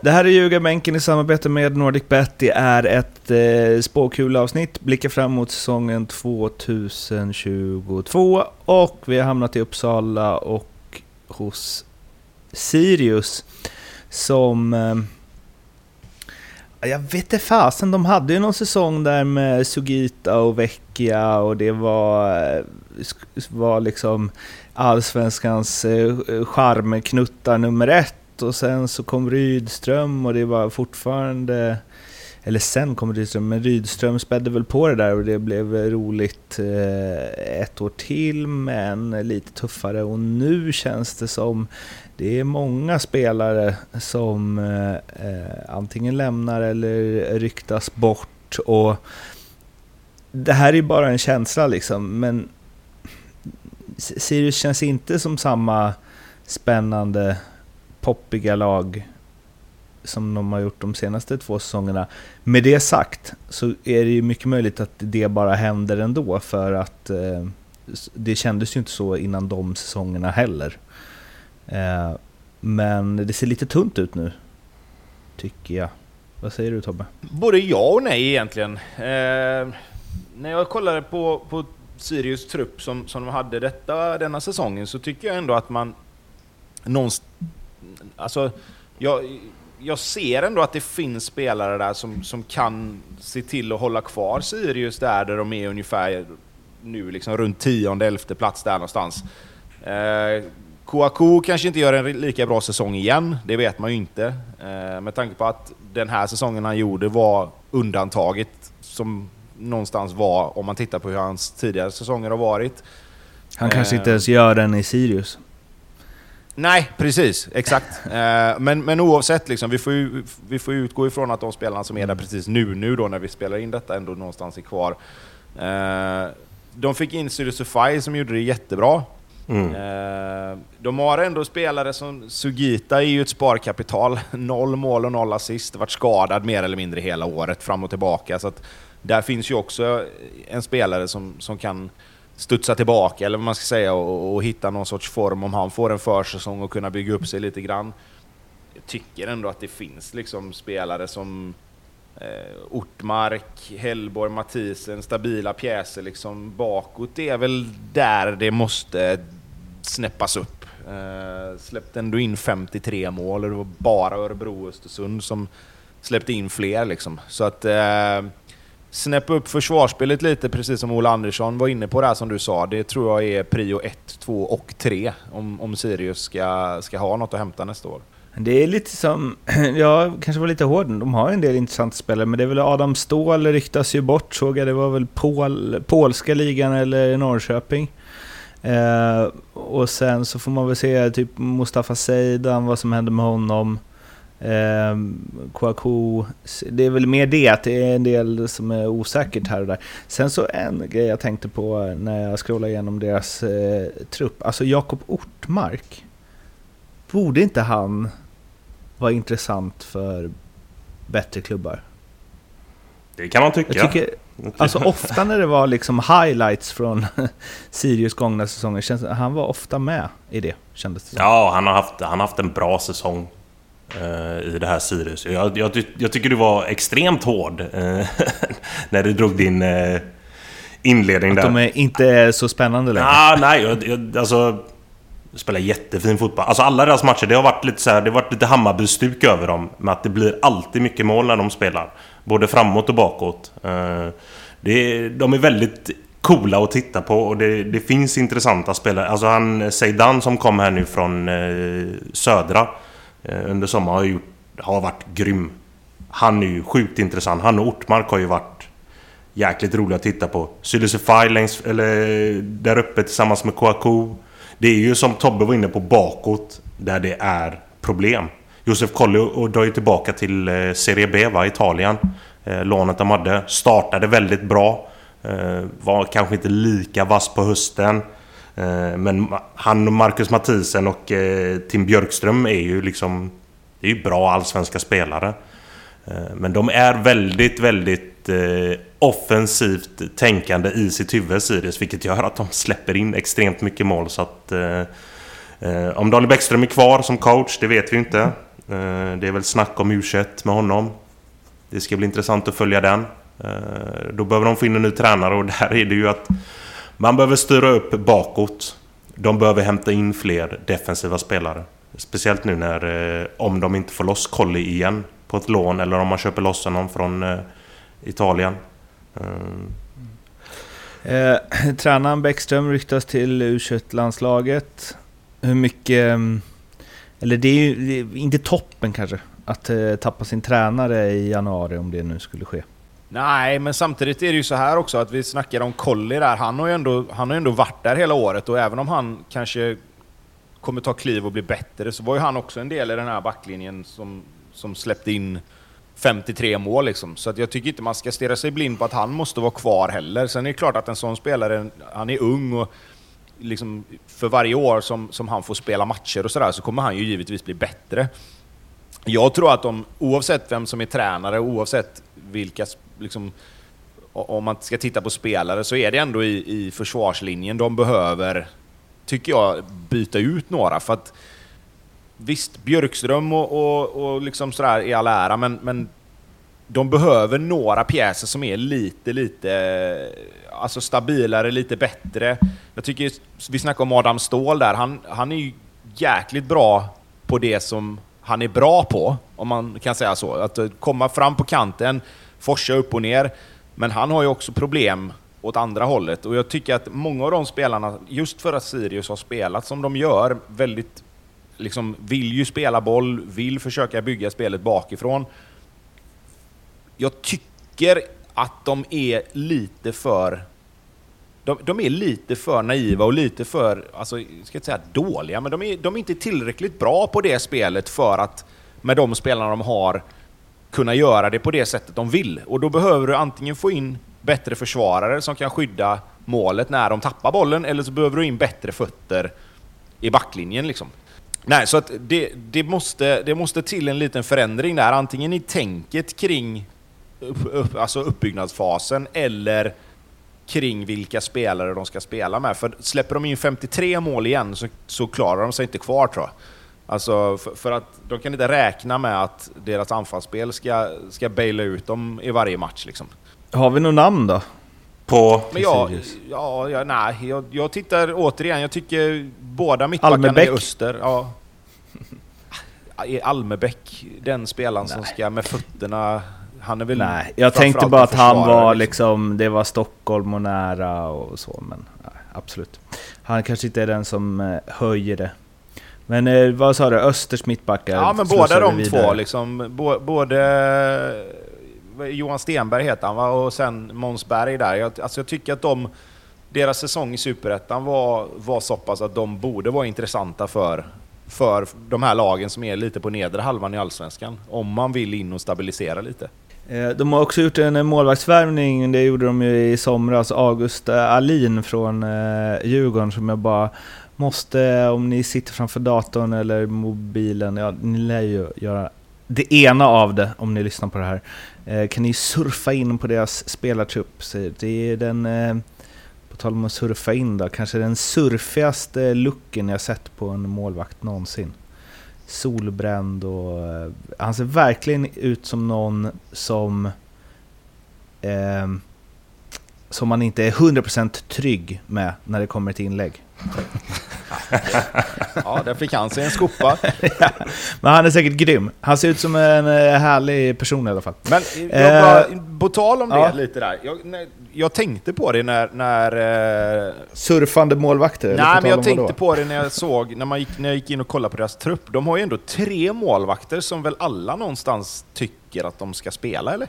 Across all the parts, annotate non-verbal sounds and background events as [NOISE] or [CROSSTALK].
Det här är Ljugarbänken i samarbete med NordicBet. Det är ett eh, spåkulavsnitt, blickar fram mot säsongen 2022 och vi har hamnat i Uppsala och hos Sirius som... Eh, jag vet inte fasen, de hade ju någon säsong där med Sugita och Vecchia och det var, eh, var liksom allsvenskans eh, charmknuttar nummer ett och sen så kom Rydström och det var fortfarande... Eller sen kom Rydström, men Rydström spädde väl på det där och det blev roligt eh, ett år till, men lite tuffare. Och nu känns det som det är många spelare som eh, eh, antingen lämnar eller ryktas bort. Och det här är bara en känsla liksom, men Sirius känns inte som samma spännande poppiga lag som de har gjort de senaste två säsongerna. Med det sagt så är det ju mycket möjligt att det bara händer ändå för att eh, det kändes ju inte så innan de säsongerna heller. Eh, men det ser lite tunt ut nu, tycker jag. Vad säger du Tobbe? Både ja och nej egentligen. Eh, när jag kollade på, på Sirius trupp som, som de hade detta, denna säsongen så tycker jag ändå att man någonstans alltså, jag, jag ser ändå att det finns spelare där som, som kan se till att hålla kvar Sirius där, där de är ungefär nu, liksom runt tionde, elfte plats där någonstans. Eh, Kouakou kanske inte gör en lika bra säsong igen, det vet man ju inte. Eh, med tanke på att den här säsongen han gjorde var undantaget, som någonstans var, om man tittar på hur hans tidigare säsonger har varit. Han kanske eh, inte ens gör den i Sirius. Nej, precis. Exakt. Eh, men, men oavsett, liksom, vi, får ju, vi får utgå ifrån att de spelarna som är där mm. precis nu, nu då när vi spelar in detta, ändå någonstans är kvar. Eh, de fick in Syrusufaj som gjorde det jättebra. Mm. Eh, de har ändå spelare som Sugita är ju ett sparkapital. [LAUGHS] Noll mål och noll assist. Varit skadad mer eller mindre hela året, fram och tillbaka. Så där finns ju också en spelare som, som kan studsa tillbaka, eller vad man ska säga, och, och, hitta någon sorts form om han får en försäsong och kunna bygga upp sig lite grann. Jag tycker ändå att det finns liksom spelare som eh, Ortmark, Hellborg, Mathisen, stabila pjäser liksom bakåt. Det är väl där det måste snäppas upp. Eh, släppte ändå in 53 mål och det var bara Örebro och Östersund som släppte in fler liksom. Så att eh, snäppa upp försvarsspelet lite, precis som Ola Andersson var inne på det här som du sa. Det tror jag är prio 1, 2 och 3 om, om Sirius ska, ska ha något att hämta nästa år. Det är lite som, [CLEARS THROAT] jag kanske var lite hård, de har en del intressanta spelare, men det är väl Adam Ståhl ryktas ju bort såg jag, det var väl Pol, polska ligan eller Norrköping. Eh, och sen så får man väl se typ Mustafa Seidan, vad som händer med honom. Eh, Kouakou, det är väl mer det, att det är en del som är osäkert här och där. Sen så en grej jag tänkte på när jag scrollade igenom deras eh, trupp, alltså Jakob Ortmark. Borde inte han vara intressant för bättre klubbar? Det kan man tycka. Jag tycker, alltså [LAUGHS] ofta när det var liksom highlights från [LAUGHS] Sirius gångna säsonger, känns, han var ofta med i det, kändes det som. Ja, han har haft, han har haft en bra säsong i det här Sirius. Jag, jag, jag, tycker du var extremt hård eh, [LAUGHS] när du drog din eh, inledning Att där. Att de är inte är så spännande längre? Ah, nej, jag, alltså... spelar jättefin fotboll. Alltså alla deras matcher, det har varit lite så här, det har varit lite Hammarby-stuk över dem. Med att det blir alltid mycket mål när de spelar. Både framåt och bakåt. Eh, det, de är väldigt coola att titta på och det, det finns intressanta spelare. Alltså han Seidan som kom här nu från eh, Södra eh, Eh, under sommaren har, gjort, har varit grym. Han är ju sjukt intressant. Han och Ortmark har ju varit jäkligt roliga att titta på. Sylisify längs, eller eh, där uppe tillsammans med Kouakou. Det är ju som Tobbe var inne på bakåt där det är problem. Josef Colli drar ju tillbaka till eh, Serie B, va? Italien. Lånet de hade. Startade väldigt bra. Var kanske inte lika vass på hösten. Eh, men han Marcus Mathisen och eh, Tim Björkström är ju liksom... Det är ju bra allsvenska spelare. Eh, men de är väldigt, väldigt offensivt tänkande i sitt huvud, Sirius. Vilket gör att de släpper in extremt mycket mål. Så att... Om Daniel Bäckström är kvar som coach, det vet vi inte. Det är väl snack om u med honom. Det ska bli intressant att följa den. Då behöver de få in en ny tränare och [LAUGHS] där är det ju att man behöver styra upp bakåt. De behöver hämta in fler defensiva spelare. Speciellt nu när, eh, om de inte får loss Colli igen på ett lån eller om man köper loss honom från eh, Italien. Eh, [CLEARS THROAT] tränaren Bäckström ryktas till u landslaget Hur mycket... Mm, eller det är ju det är inte toppen kanske, att eh, tappa sin tränare i januari om det nu skulle ske. Nej, men samtidigt är det ju så här också att vi snackar om Colli där. Han har ju ändå, han har ändå varit där hela året och även om han kanske kommer ta kliv och bli bättre så var ju han också en del i den här backlinjen som, som släppte in 53 mål liksom. Så att jag tycker inte man ska stirra sig blind på att han måste vara kvar heller. Sen är det klart att en sån spelare, han är ung och liksom för varje år som, som han får spela matcher och sådär så kommer han ju givetvis bli bättre. Jag tror att de, oavsett vem som är tränare, oavsett vilka, liksom, om man ska titta på spelare, så är det ändå i, i försvarslinjen de behöver, tycker jag, byta ut några. För att Visst, Björkström och, och, och liksom sådär i all ära, men, men de behöver några pjäser som är lite, lite alltså stabilare, lite bättre. Jag tycker, vi snackade om Adam Ståhl där, han, han är ju jäkligt bra på det som han är bra på, om man kan säga så. Att eh, komma fram på kanten, forsa upp och ner. Men han har ju också problem åt andra hållet. Och jag tycker att många av de spelarna, just för att Sirius har spelat som de gör, väldigt liksom vill ju spela boll, vill försöka bygga spelet bakifrån. Jag tycker att de är lite för de, de, är lite för naiva och lite för, alltså, jag ska inte säga dåliga, men de är, de är inte tillräckligt bra på det spelet för att med de spelarna de har kunna göra det på det sättet de vill. Och då behöver du antingen få in bättre försvarare som kan skydda målet när de tappar bollen, eller så behöver du in bättre fötter i backlinjen. Liksom. Nej, så att det, det, måste, det måste till en liten förändring där, antingen i tänket kring upp, upp, alltså uppbyggnadsfasen, eller kring vilka spelare de ska spela med. För släpper de in 53 mål igen så, så klarar de sig inte kvar tror jag. Alltså för, för, att de kan inte räkna med att deras anfallsspel ska, ska baila ut dem i varje match liksom. Har vi något namn då? På... Men jag, ja, ja, nej, jag, jag tittar återigen, jag tycker båda mittbackarna är Öster. Ja. Almebäck, den spelaren nej. som ska med fötterna han är väl Nej, jag tänkte bara att han var liksom. liksom, det var Stockholm och nära och så, men nej, absolut. Han kanske inte är den som eh, höjer det. Men eh, vad sa du, Östers mittbackar? Ja men båda de två liksom, både eh, Johan Stenberg heter han va, och sen Måns Berg där. Jag, alltså jag tycker att de, deras säsong i Superettan var, var så pass att de borde vara intressanta för, för de här lagen som är lite på nedre halvan i Allsvenskan. Om man vill in och stabilisera lite. Eh, de har också gjort en målvaktsvärvning, det gjorde de ju i somras, August Alin från eh, Djurgården som jag bara måste, om ni sitter framför datorn eller mobilen, ja ni lär ju göra det ena av det om ni lyssnar på det här. Eh, kan ni surfa in på deras spelartrupp? Det är den, eh, på tal om att surfa in då, kanske den surfigaste looken jag sett på en målvakt någonsin solbränd och... Eh, han ser verkligen ut som någon som... Eh, som man inte är 100% trygg med när det kommer till inlägg ja, där fick han sig en skopa. [LAUGHS] Men han är säkert grym. Han ser ut som en eh, härlig person i alla fall. Men jag bara, Eh, på tal om det ja. lite där. Jag, jag tänkte på det när... när eh, Surfande målvakter? nej, men jag tänkte på det när jag såg, när, man gick, när jag gick in och kollade på deras trupp. De har ju ändå tre målvakter som väl alla någonstans tycker att de ska spela, eller?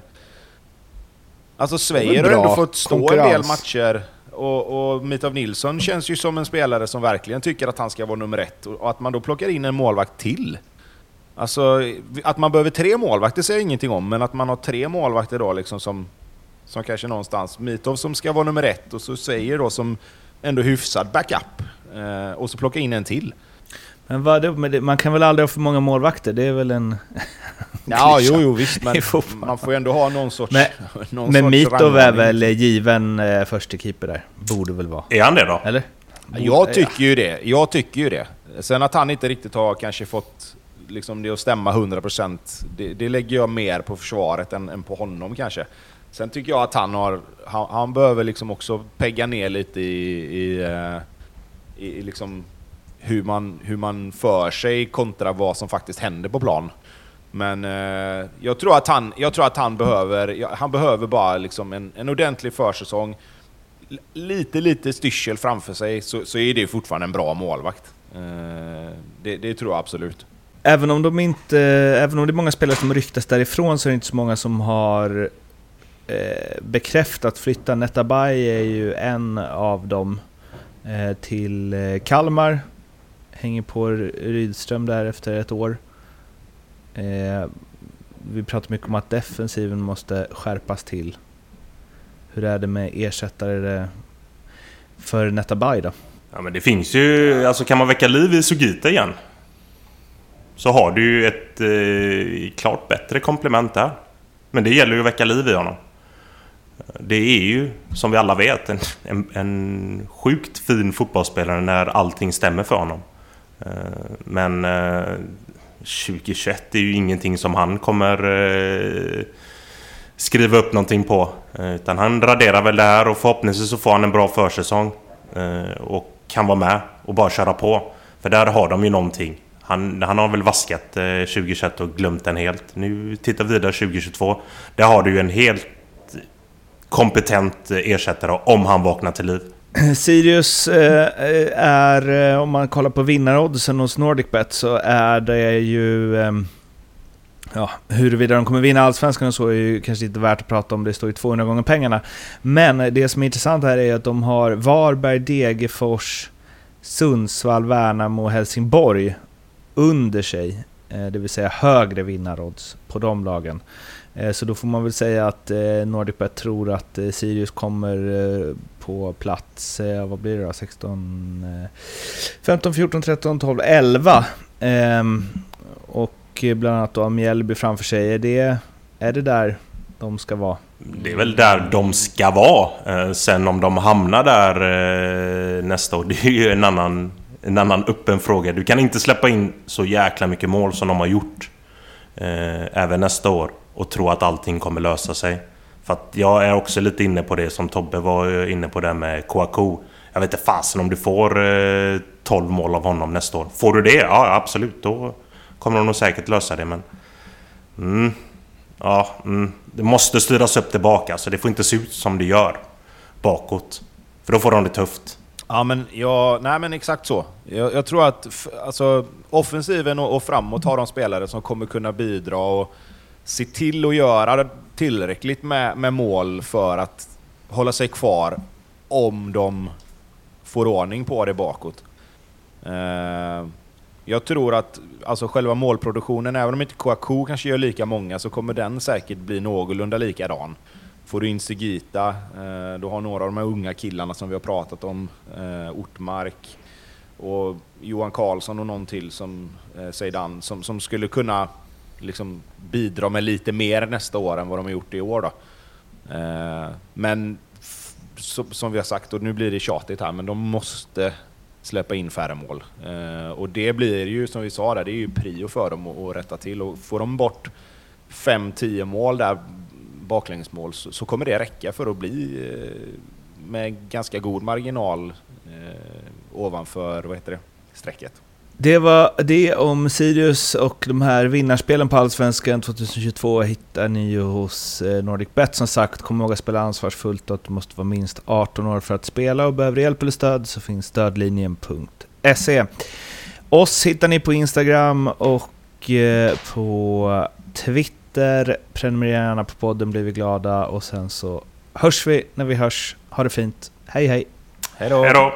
Alltså är har ändå fått stå en del matcher. Och, och Mitov Nilsson känns ju som en spelare som verkligen tycker att han ska vara nummer ett. Och, att man då plockar in en målvakt till. Alltså, att man behöver tre målvakter säger jag ingenting om, men att man har tre målvakter då liksom som, som kanske någonstans, Mitov som ska vara nummer ett och så säger då som ändå hyfsad backup. Eh, och så plocka in en till. Men vad? Man kan väl aldrig ha för många målvakter? Det är väl en... [LAUGHS] Ja, jo, jo visst, men [LAUGHS] man får ju ändå ha någon sorts... Men- [LAUGHS] någon Men sorts Mitov är väl given eh, första keeper där? Borde väl vara. Är han det då? Eller? Jag tycker ju det. Jag tycker ju det. Sen att han inte riktigt har kanske fått liksom det att stämma 100% det, det lägger jag mer på försvaret än, än på honom kanske. Sen tycker jag att han har... Han, han behöver liksom också pegga ner lite i... i, eh, i, i liksom hur man, hur man för sig kontra vad som faktiskt händer på plan. Men eh, jag, tror att han, jag tror att han behöver, han behöver bara liksom en, en ordentlig försäsong. L- Lite, lite styrsel framför sig så, så är det fortfarande en bra målvakt. Eh, det, det tror jag absolut. Även om, de inte, även om det är många spelare som ryktas därifrån så är det inte så många som har eh, bekräftat flytta. Netabay är ju en av dem eh, till eh, Kalmar. Hänger på Rydström där efter ett år. Eh, vi pratar mycket om att defensiven måste skärpas till. Hur är det med ersättare för Netabay då? Ja men det finns ju... Alltså kan man väcka liv i Sugita igen? Så har du ju ett eh, klart bättre komplement där. Men det gäller ju att väcka liv i honom. Det är ju, som vi alla vet, en, en, en sjukt fin fotbollsspelare när allting stämmer för honom. Eh, Men eh, 2021 är ju ingenting som han kommer eh, skriva upp någonting på. Eh, Utan han raderar väl det här och förhoppningsvis så får han en bra försäsong. eh, Och kan vara med och bara köra på. För där har de ju någonting. Han, han har väl vaskat eh, 2021 och glömt den helt. Nu tittar vi vidare 2022. Där har du ju en helt kompetent eh, ersättare om han vaknar till liv. [CLEARS THROAT] Sirius eh, är, eh, om man kollar på vinnaroddsen hos NordicBet så är det ju... Eh, ja, huruvida de kommer vinna Allsvenskan och så är ju kanske inte värt att prata om, det står ju 200 gånger pengarna. Men det som är intressant här är att de har Varberg, Degerfors, Sundsvall, Värnamo och Helsingborg under sig. Eh, det vill säga högre vinnarodds på de lagen. Eh, Så då får man väl säga att eh, NordicBet tror att eh, Sirius kommer eh, på plats, eh, vad blir det då? 16, eh, 15, 14, 13, 12, 11. Och bland annat då har Mjällby framför sig. Är det, är det där de ska vara? Det är väl där de ska vara. Eh, Sen om de hamnar där eh, nästa år, [LAUGHS] det är ju en annan, en annan öppen fråga. Du kan inte släppa in så jäkla mycket mål som de har gjort eh, även nästa år och tro att allting kommer lösa sig. För att jag är också lite inne på det som Tobbe var eh, inne på där med Kouakou. Jag vet inte fasen om du får eh, 12 mål av honom nästa år. Får du det? Ja, absolut. Då kommer de nog säkert lösa det, men... Mm. Ja, mm. det måste styras upp tillbaka, så det får inte se ut som det gör bakåt. För då får de det tufft. Ja, men, ja, nej, men exakt så. Jag, jag tror att alltså, offensiven och, och framåt har de spelare som kommer kunna bidra och se till att göra tillräckligt med, med mål för att hålla sig kvar om de får ordning på det bakåt. Eh, jag tror att alltså själva målproduktionen, även om inte Kouakou kanske gör lika många, så kommer den säkert bli någorlunda likadan. Får du in Sigita, eh, du har några av de här unga killarna som vi har pratat om, eh, Ortmark och Johan Karlsson och någon till som eh, som, som skulle kunna liksom bidra med lite mer nästa år än vad de har gjort i år. Då. Eh, men som vi har sagt, och nu blir det tjatigt här, men de måste släppa in färre mål. Eh, och det blir ju, som vi sa där, det är ju prio för dem att, att rätta till. Och får de bort 5-10 mål där, baklängesmål, så, så kommer det räcka för att bli eh, med ganska god marginal eh, ovanför, vad heter det, strecket. Det var det om Sirius och de här vinnarspelen på Allsvenskan 2022 hittar ni ju hos eh, NordicBet som sagt. Kom ihåg att spela ansvarsfullt och att du måste vara minst 18 år för att spela och behöver hjälp eller stöd så finns stödlinjen.se. Oss hittar ni på Instagram och eh, på Twitter. Prenumerera gärna på podden blir vi glada och sen så hörs vi när vi hörs. Ha det fint. Hej hej! Hej då! Hej då!